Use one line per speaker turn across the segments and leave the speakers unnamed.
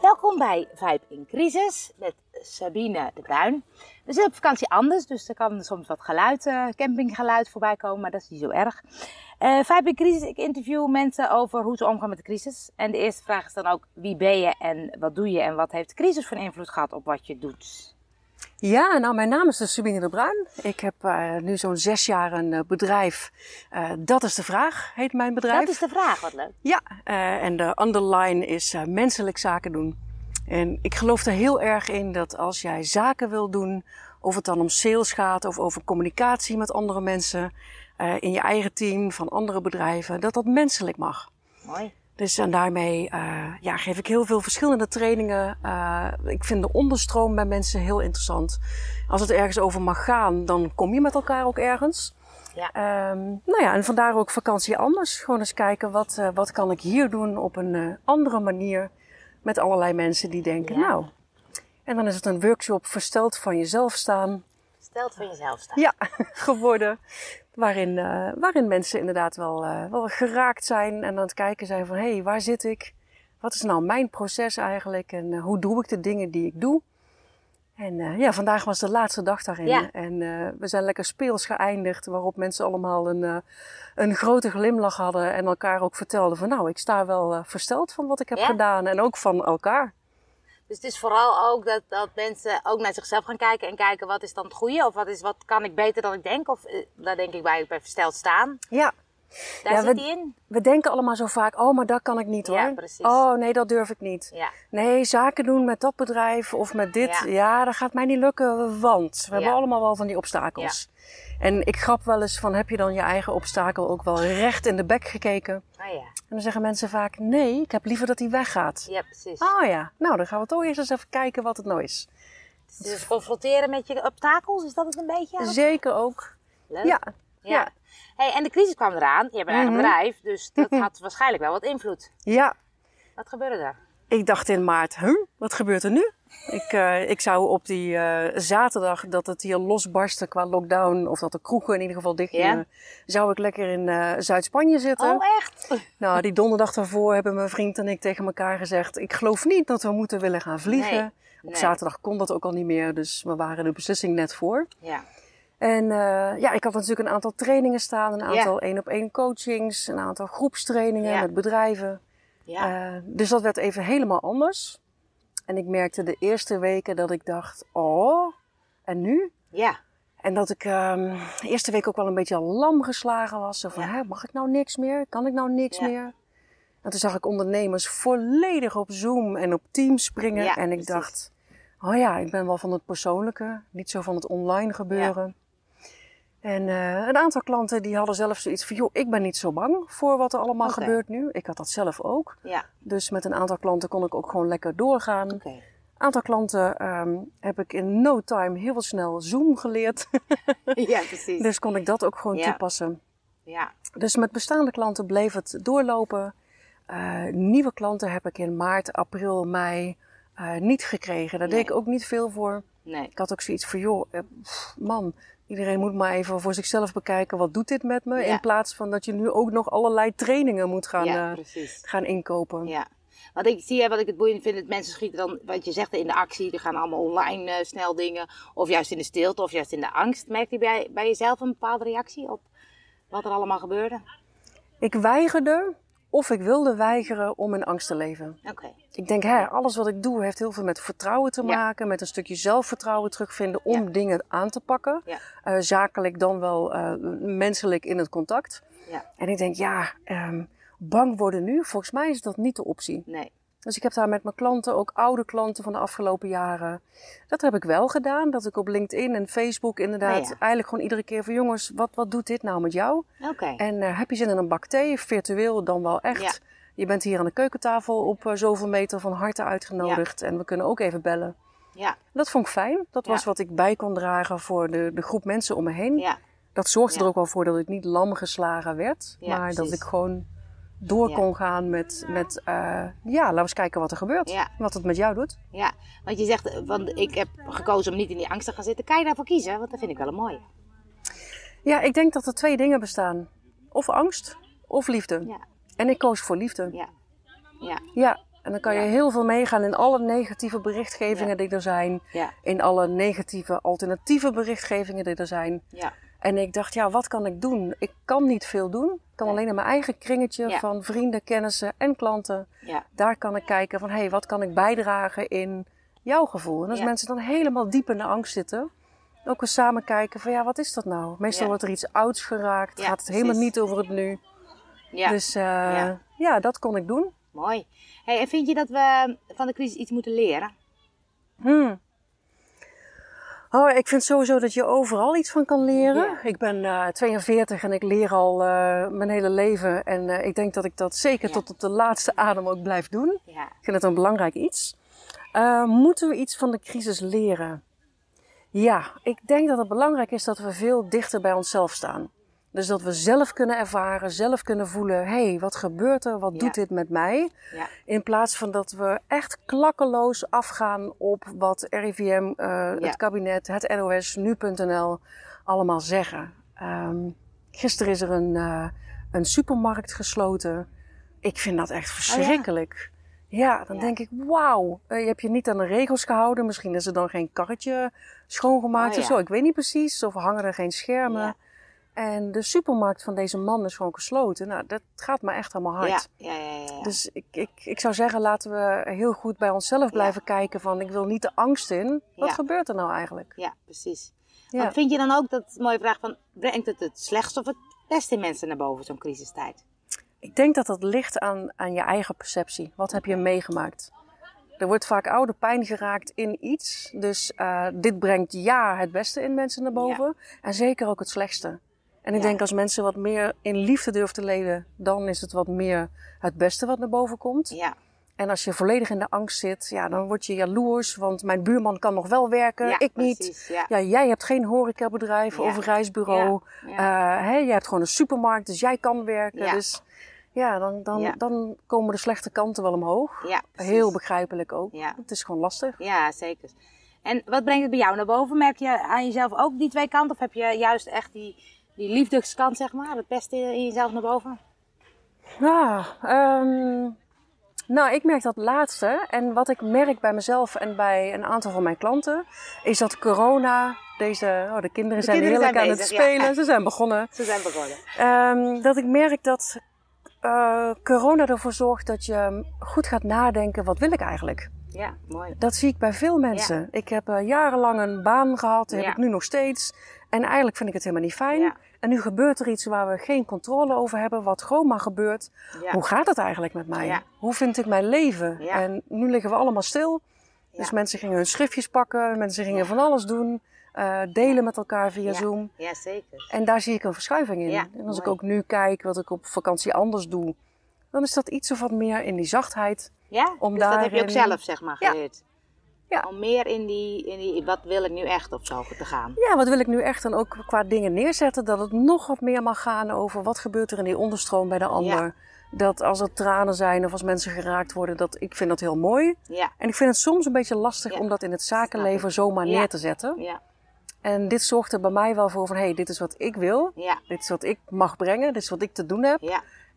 Welkom bij Vibe in Crisis met Sabine de Bruin. We zijn op vakantie anders, dus er kan soms wat geluid, uh, campinggeluid voorbij komen, maar dat is niet zo erg. Uh, Vibe in Crisis, ik interview mensen over hoe ze omgaan met de crisis. En de eerste vraag is dan ook, wie ben je en wat doe je en wat heeft de crisis voor invloed gehad op wat je doet?
Ja, nou mijn naam is dus Sabine de Bruin. Ik heb uh, nu zo'n zes jaar een uh, bedrijf. Uh, dat is de vraag, heet mijn bedrijf.
Dat is de vraag, wat leuk.
Ja, en de underline is menselijk zaken doen. En ik geloof er heel erg in dat als jij zaken wil doen, of het dan om sales gaat of over communicatie met andere mensen, in je eigen team, van andere bedrijven, dat dat menselijk mag.
Mooi.
Dus en daarmee uh, ja, geef ik heel veel verschillende trainingen. Uh, ik vind de onderstroom bij mensen heel interessant. Als het ergens over mag gaan, dan kom je met elkaar ook ergens.
Ja.
Um, nou ja, en vandaar ook vakantie anders. Gewoon eens kijken wat, uh, wat kan ik hier doen op een andere manier. Met allerlei mensen die denken,
Ja.
nou. En dan is het een workshop versteld van jezelf staan.
Stelt van jezelf staan.
Ja, geworden. Waarin, uh, waarin mensen inderdaad wel, uh, wel geraakt zijn en aan het kijken zijn van hé, hey, waar zit ik? Wat is nou mijn proces eigenlijk en uh, hoe doe ik de dingen die ik doe? En ja, vandaag was de laatste dag daarin.
Ja.
En we zijn lekker speels geëindigd, waarop mensen allemaal een, een grote glimlach hadden en elkaar ook vertelden van nou, ik sta wel versteld van wat ik heb
Ja.
gedaan en ook van elkaar.
Dus het is vooral ook dat, dat mensen ook naar zichzelf gaan kijken en kijken wat is dan het goede of wat, is, wat kan ik beter dan ik denk. Of eh, daar denk ik bij, bij versteld staan.
Ja,
Daar
Ja,
zit
we-
die in.
we denken allemaal zo vaak, oh, maar dat kan ik niet hoor.
Ja, precies.
Oh, nee, dat durf ik niet.
Ja,
Nee, zaken doen met dat bedrijf of met dit,
Ja.
ja, dat gaat mij niet lukken, want we hebben allemaal wel van die obstakels. En ik grap wel eens van, heb je dan je eigen obstakel ook wel recht in de bek gekeken?
ah ja,
En dan zeggen mensen vaak, nee, ik heb liever dat hij weggaat.
ja precies.
Oh ja, nou dan gaan we toch eerst eens even kijken wat het nou is.
Dus confronteren met je obstakels, is dat het een beetje?
Zeker ook.
Leuk.
Ja,
Ja. Hey, en de crisis kwam eraan. Je hebt een eigen
Mhm.
bedrijf, dus dat had waarschijnlijk wel wat invloed.
ja.
Wat gebeurde er?
Ik dacht in maart, huh, wat gebeurt er nu? Ik, uh, ik zou op die uh, zaterdag dat het hier losbarstte qua lockdown, of dat de kroegen in ieder geval dicht gingen, zou ik lekker in uh, Zuid-Spanje zitten.
Oh, echt?
Nou, die donderdag daarvoor hebben mijn vriend en ik tegen elkaar gezegd, ik geloof niet dat we moeten willen gaan vliegen.
Nee,
Op
nee.
zaterdag kon dat ook al niet meer, dus we waren de beslissing net voor.
Ja.
En uh, ja, ik had natuurlijk een aantal trainingen staan, een aantal één-op-één coachings, een aantal groepstrainingen
Ja.
met bedrijven.
Ja.
Uh, dus dat werd even helemaal anders. En ik merkte de eerste weken dat ik dacht, oh, en nu?
ja.
En dat ik um, de eerste week ook wel een beetje lam geslagen was. Zo van,
Ja.
hè, mag ik nou niks meer? Kan ik nou niks meer? En toen zag ik ondernemers volledig op Zoom en op Teams springen.
Ja,
en ik
precies.
dacht, oh ja, ik ben wel van het persoonlijke, niet zo van het online gebeuren. En uh, een aantal klanten die hadden zelf zoiets van, joh, ik ben niet zo bang voor wat er allemaal gebeurt nu. Ik had dat zelf ook.
Ja.
Dus met een aantal klanten kon ik ook gewoon lekker doorgaan. Een aantal klanten um, heb ik in no time heel snel Zoom geleerd.
Ja, precies.
dus kon ik dat ook gewoon
Ja.
toepassen.
Ja.
Dus met bestaande klanten bleef het doorlopen. Uh, nieuwe klanten heb ik in maart, april, mei uh, niet gekregen. Daar
Nee.
deed ik ook niet veel voor.
Nee.
Ik had ook zoiets van, joh, eh, man, iedereen moet maar even voor zichzelf bekijken. Wat doet dit met me?
Ja.
In plaats van dat je nu ook nog allerlei trainingen moet gaan,
ja,
uh,
precies.
gaan inkopen.
Ja. Wat ik zie, hè, wat ik het boeiend vind, dat mensen schieten dan, wat je zegt, in de actie. Er gaan allemaal online eh, snel dingen. Of juist in de stilte, of juist in de angst. Merkt je bij, bij jezelf een bepaalde reactie op wat er allemaal gebeurde?
Ik weigerde, of ik wilde weigeren om in angst te leven.
Oké.
Ik denk, hè, alles wat ik doe heeft heel veel met vertrouwen te
Ja.
maken. Met een stukje zelfvertrouwen terugvinden om
Ja.
dingen aan te pakken.
Ja.
Uh, zakelijk dan wel uh, menselijk in het contact.
Ja.
En ik denk, ja, um, bang worden nu, volgens mij is dat niet de optie.
Nee.
Dus ik heb daar met mijn klanten, ook oude klanten van de afgelopen jaren, dat heb ik wel gedaan. Dat ik op LinkedIn en Facebook inderdaad
ja.
eigenlijk gewoon iedere keer van jongens, wat, wat doet dit nou met jou? En uh, heb je zin in een bak thee, virtueel dan wel echt?
Ja.
Je bent hier aan de keukentafel op uh, zoveel meter van harte uitgenodigd en we kunnen ook even bellen.
Ja.
Dat vond ik fijn. Dat was wat ik bij kon dragen voor de, de groep mensen om me heen.
Ja.
Dat zorgde er ook wel voor dat ik niet lam geslagen werd, maar dat ik gewoon door
Ja.
kon gaan met, met uh, ja, laten we eens kijken wat er gebeurt.
Ja.
Wat het met jou doet.
Ja. Want je zegt, want ik heb gekozen om niet in die angst te gaan zitten. Kan je daarvoor kiezen? Want dat vind ik wel een mooie.
Ja, ik denk dat er twee dingen bestaan. Of angst, of liefde.
Ja.
En ik koos voor liefde.
Ja. Ja.
Ja, En dan kan je heel veel meegaan in alle negatieve berichtgevingen die er zijn. In alle negatieve alternatieve berichtgevingen die er zijn.
ja,
En ik dacht, ja, wat kan ik doen? Ik kan niet veel doen. Ik kan alleen in mijn eigen kringetje
Ja.
van vrienden, kennissen en klanten.
ja,
Daar kan ik kijken van, hé, hey, wat kan ik bijdragen in jouw gevoel? En als
Ja.
mensen dan helemaal diep in de angst zitten, ook eens samen kijken van, ja, wat is dat nou? Meestal wordt er iets ouds geraakt, gaat het helemaal
precies.
niet over het nu.
ja.
Dus eh,
Ja.
ja. dat kon ik doen.
mooi. Hey, en vind je dat we van de crisis iets moeten leren?
Hmm. Oh, ik vind sowieso dat je overal iets van kan leren.
Ja.
Ik ben eh 42 en ik leer al eh, mijn hele leven. En eh, ik denk dat ik dat zeker
Ja.
tot op de laatste adem ook blijf doen.
Ja,
Ik vind het een belangrijk iets. Eh, moeten we iets van de crisis leren? Ja, ik denk dat het belangrijk is dat we veel dichter bij onszelf staan. Dus dat we zelf kunnen ervaren, zelf kunnen voelen: hé, hey, wat gebeurt er? Wat
Ja.
doet dit met mij?
ja,
In plaats van dat we echt klakkeloos afgaan op wat RIVM, eh, het kabinet, het NOS, nu.nl allemaal zeggen. Ehm, gisteren is er een, eh, een supermarkt gesloten. Ik vind dat echt verschrikkelijk. ja. dan
Ja.
denk ik, wauw, eh, je hebt je niet aan de regels gehouden. Misschien is er dan geen karretje schoongemaakt
Oh,
of zo. Ik weet niet precies. Of hangen er geen schermen.
Ja.
En de supermarkt van deze man is gewoon gesloten. Nou, dat gaat me echt helemaal hard.
ja, ja, ja, ja, ja.
Dus ik, ik, ik zou zeggen, laten we heel goed bij onszelf blijven kijken van ik wil niet de angst in. Wat
Ja.
gebeurt er nou eigenlijk?
ja precies.
Ja.
Want vind je dan ook, dat mooie vraag van, brengt het het slechtste of het beste in mensen naar boven, zo'n crisistijd?
Ik denk dat dat ligt aan, aan je eigen perceptie. Wat heb je meegemaakt? Er wordt vaak oude pijn geraakt in iets. Dus eh, dit brengt ja het beste in mensen naar boven. En zeker ook het slechtste. En ik
Ja.
denk als mensen wat meer in liefde durven te leven, dan is het wat meer het beste wat naar boven komt.
Ja,
En als je volledig in de angst zit, ja, dan word je jaloers. Want mijn buurman kan nog wel werken,
ja
ik niet.
ja.
Ja, jij hebt geen horecabedrijf
Ja.
of een reisbureau. Eh, hè, jij hebt gewoon een supermarkt, dus jij kan werken.
Ja.
Dus ja dan, dan, dan komen de slechte kanten wel omhoog. Heel begrijpelijk ook.
Ja.
Het is gewoon lastig.
Ja, zeker. En wat brengt het bij jou naar boven? Merk je aan jezelf ook die twee kanten? Of heb je juist echt die, die liefdeskant, zeg maar, het beste in jezelf naar boven?
Ja, ehm, nou, ik merk dat laatste. En wat ik merk bij mezelf en bij een aantal van mijn klanten, is dat corona, deze, oh, de kinderen
De
zijn
kinderen
heerlijk
zijn
aan
bezig,
het
ja.
spelen. Ze zijn begonnen.
Ze zijn begonnen.
Ehm, dat ik merk dat eh, corona ervoor zorgt dat je goed gaat nadenken, wat wil ik eigenlijk?
Ja, mooi.
Dat zie ik bij veel mensen. Ik heb eh, jarenlang een baan gehad, die
Ja.
heb ik nu nog steeds. En eigenlijk vind ik het helemaal niet fijn. En nu gebeurt er iets waar we geen controle over hebben, wat gewoon maar gebeurt.
Ja.
Hoe gaat het eigenlijk met mij?
Ja.
Hoe vind ik mijn leven?
Ja.
En nu liggen we allemaal stil. Dus mensen gingen hun schriftjes pakken, mensen gingen van alles doen, eh, delen met elkaar via. Zoom.
Ja, zeker.
En daar zie ik een verschuiving in. En als ik ook nu kijk wat ik op vakantie anders doe, dan is dat iets of wat meer in die zachtheid.
Ja?
Om
dus dat heb je ook zelf, zeg maar, geleerd?
Ja.
Om meer in die, in die, wat wil ik nu echt of zo te gaan?
Ja, wat wil ik nu echt dan ook qua dingen neerzetten? Dat het nog wat meer mag gaan over wat gebeurt er in die onderstroom bij de ander. Dat als er tranen zijn of als mensen geraakt worden, dat ik vind dat heel mooi.
Ja,
En ik vind het soms een beetje lastig
Ja.
om dat in het zakenleven zomaar neer te zetten.
ja,
En dit zorgt er bij mij wel voor van, hé, hey, dit is wat ik wil.
ja,
Dit is wat ik mag brengen. Dit is wat ik te doen heb.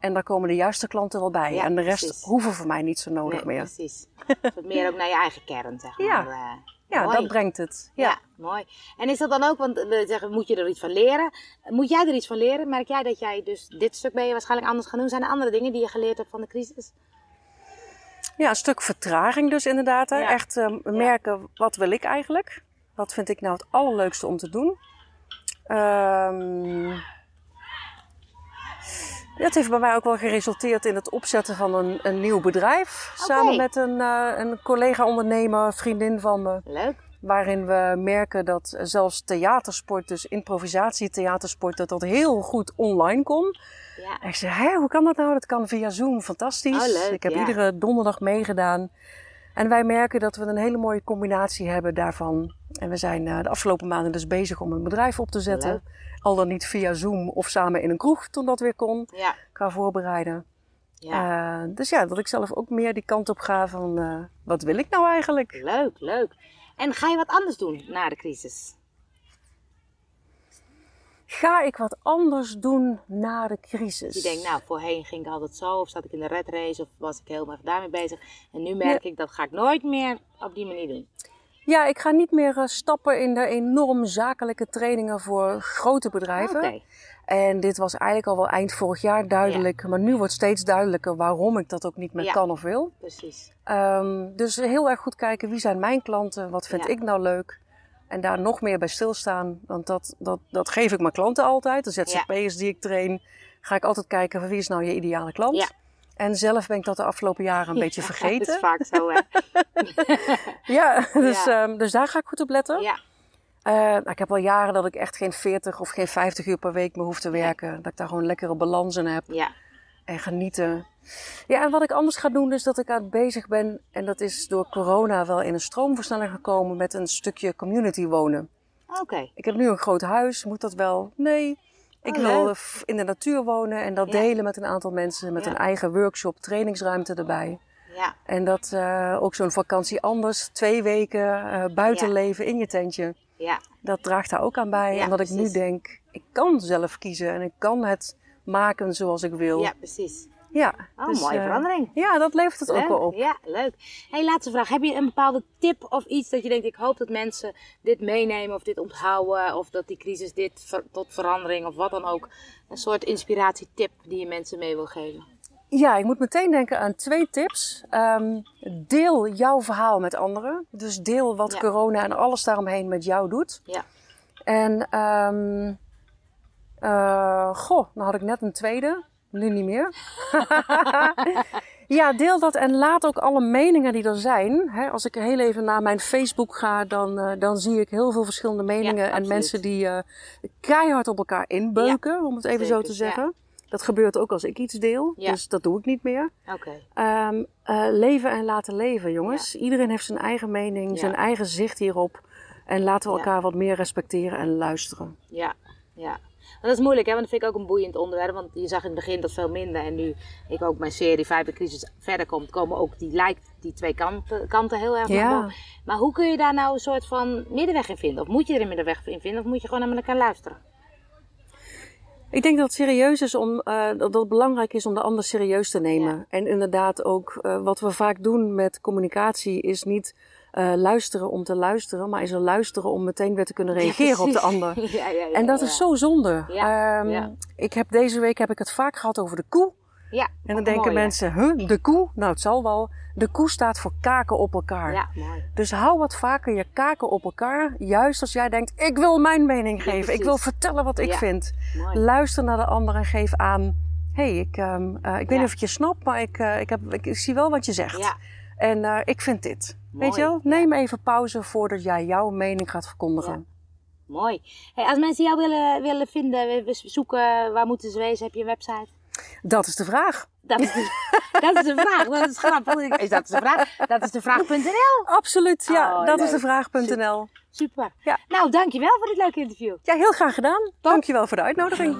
Ja.
En daar komen de juiste klanten wel bij.
Ja,
en de rest
precies.
hoeven voor mij niet zo nodig
Nee,
meer.
precies. Meer ook naar je eigen kern, zeg maar.
Ja.
Eh,
Ja,
mooi.
dat brengt het.
Ja.
Ja.
mooi. En is dat dan ook, want we zeggen, moet je er iets van leren? Moet jij er iets van leren? Merk jij dat jij dus dit stuk ben je waarschijnlijk anders gaan doen? Zijn er andere dingen die je geleerd hebt van de crisis?
ja, een stuk vertraging dus inderdaad. Hè.
Ja.
Echt eh, merken, wat wil ik eigenlijk? Wat vind ik nou het allerleukste om te doen? Ehm dat heeft bij mij ook wel geresulteerd in het opzetten van een, een nieuw bedrijf. Samen met een, eh, een collega-ondernemer, vriendin van me.
Leuk.
Waarin we merken dat zelfs theatersport, dus improvisatietheatersport, dat dat heel goed online kon.
Ja.
En ik zei, Hé, hoe kan dat nou? Dat kan via Zoom, fantastisch.
Oh, leuk,
ik heb
ja.
iedere donderdag meegedaan. En wij merken dat we een hele mooie combinatie hebben daarvan. En we zijn eh, de afgelopen maanden dus bezig om een bedrijf op te zetten.
Leuk.
Al dan niet via Zoom of samen in een kroeg toen dat weer kon,
Ja.
qua voorbereiden.
ja.
Eh, dus ja, dat ik zelf ook meer die kant op ga van, eh, wat wil ik nou eigenlijk?
Leuk, leuk. En ga je wat anders doen na de crisis?
Ga ik wat anders doen na de crisis?
Je denkt, nou, voorheen ging ik altijd zo, of zat ik in de red race, of was ik helemaal daarmee bezig. En nu merk ik, dat ga ik nooit meer op die manier doen.
Ja, ik ga niet meer uh, stappen in de enorm zakelijke trainingen voor grote bedrijven.
Oké.
En dit was eigenlijk al wel eind vorig jaar duidelijk. Maar nu wordt steeds duidelijker waarom ik dat ook niet meer
Ja.
kan of wil.
Precies.
Ehm, dus heel erg goed kijken wie zijn mijn klanten, wat vind
Ja.
ik nou leuk. En daar nog meer bij stilstaan. Want dat, dat, dat geef ik mijn klanten altijd. De ZZP'ers die ik train, ga ik altijd kijken van wie is nou je ideale klant.
Ja.
En zelf ben ik dat de afgelopen jaren een beetje
Dat
vergeten.
is vaak zo, hè?
Ja, dus,
Ja.
ehm, dus daar ga ik goed op letten.
Ja.
Eh, nou, ik heb al jaren dat ik echt geen 40 of geen 50 uur per week meer hoef te werken. Dat ik daar gewoon lekkere balans in heb
Ja.
En genieten. Ja, en wat ik anders ga doen is dat ik aan het bezig ben. En dat is door corona wel in een stroomversnelling gekomen met een stukje community wonen.
Oké.
Ik heb nu een groot huis, moet dat wel? Nee. Ik
Oh,
wil in de natuur wonen en dat
Ja.
delen met een aantal mensen. Met
Ja.
een eigen workshop, trainingsruimte erbij.
Ja.
En dat eh, ook zo'n vakantie anders, twee weken eh, buiten leven in je tentje.
Ja.
Dat draagt daar ook aan bij.
Ja,
en dat ik nu denk, ik kan zelf kiezen en ik kan het maken zoals ik wil.
Ja, precies.
Ja,
Oh,
dus,
mooie
eh,
verandering.
Ja, dat levert het ook wel op.
Ja, leuk. Hey, laatste vraag. Heb je een bepaalde tip of iets dat je denkt, ik hoop dat mensen dit meenemen of dit onthouden of dat die crisis dit ver- tot verandering of wat dan ook. Een soort inspiratietip die je mensen mee wil geven.
Ja, ik moet meteen denken aan twee tips. Ehm, deel jouw verhaal met anderen. Dus deel wat
Ja.
corona en alles daaromheen met jou doet.
Ja.
En, ehm eh, goh, nou had ik net een tweede. Nu niet meer. ja, deel dat en laat ook alle meningen die er zijn. Hè, als ik heel even naar mijn Facebook ga, dan, eh, dan zie ik heel veel verschillende meningen. en mensen die eh, keihard op elkaar inbeuken, om het even zo te
ja.
zeggen. Dat gebeurt ook als ik iets deel. Dus dat doe ik niet meer. Ehm, eh, leven en laten leven, jongens. Iedereen heeft zijn eigen mening, zijn eigen zicht hierop. En laten we elkaar wat meer respecteren en luisteren.
Ja, ja. Dat is moeilijk, hè? want dat vind ik ook een boeiend onderwerp. Want je zag in het begin dat veel minder. En nu ik ook mijn serie Fibercrisis verder komt, komen ook die lijkt die twee kanten, kanten heel erg
Ja.
boven. Maar hoe kun je daar nou een soort van middenweg in vinden? Of moet je er een middenweg in vinden? Of moet je gewoon naar elkaar luisteren?
Ik denk dat het serieus is om, eh, dat het belangrijk is om de ander serieus te nemen.
Ja.
En inderdaad ook, eh, wat we vaak doen met communicatie is niet eh, luisteren om te luisteren, maar is er luisteren om meteen weer te kunnen reageren op de ander.
Ja, ja, ja,
En dat is zo zonde. Ehm. Ik heb deze week heb ik het vaak gehad over de koe.
Ja,
En dan denken
mooi,
mensen, huh, de koe? Nou, het zal wel. De koe staat voor kaken op elkaar.
Ja, mooi.
Dus hou wat vaker je kaken op elkaar. Juist als jij denkt, ik wil mijn mening geven. ik wil vertellen wat ik vind.
mooi.
Luister naar de ander en geef aan. Hé, hey, ik, ehm, eh, ik weet niet of ik je snap, maar ik, eh, ik, heb, ik, ik zie wel wat je zegt. En ik vind dit.
Mooi.
Weet je wel? Neem even pauze voordat jij jouw mening gaat verkondigen.
mooi. Hey, als mensen jou willen, willen vinden, zoeken, waar moeten ze wezen? Heb je een website?
Dat is de vraag.
Dat is de, dat is de vraag. Dat is grappig. Is dat de vraag? Dat is de vraag.nl.
Absoluut, ja.
Oh,
dat is de vraag.nl.
Super.
Ja.
Nou, dankjewel voor dit leuke interview.
Ja, heel graag gedaan. Dankjewel voor de uitnodiging.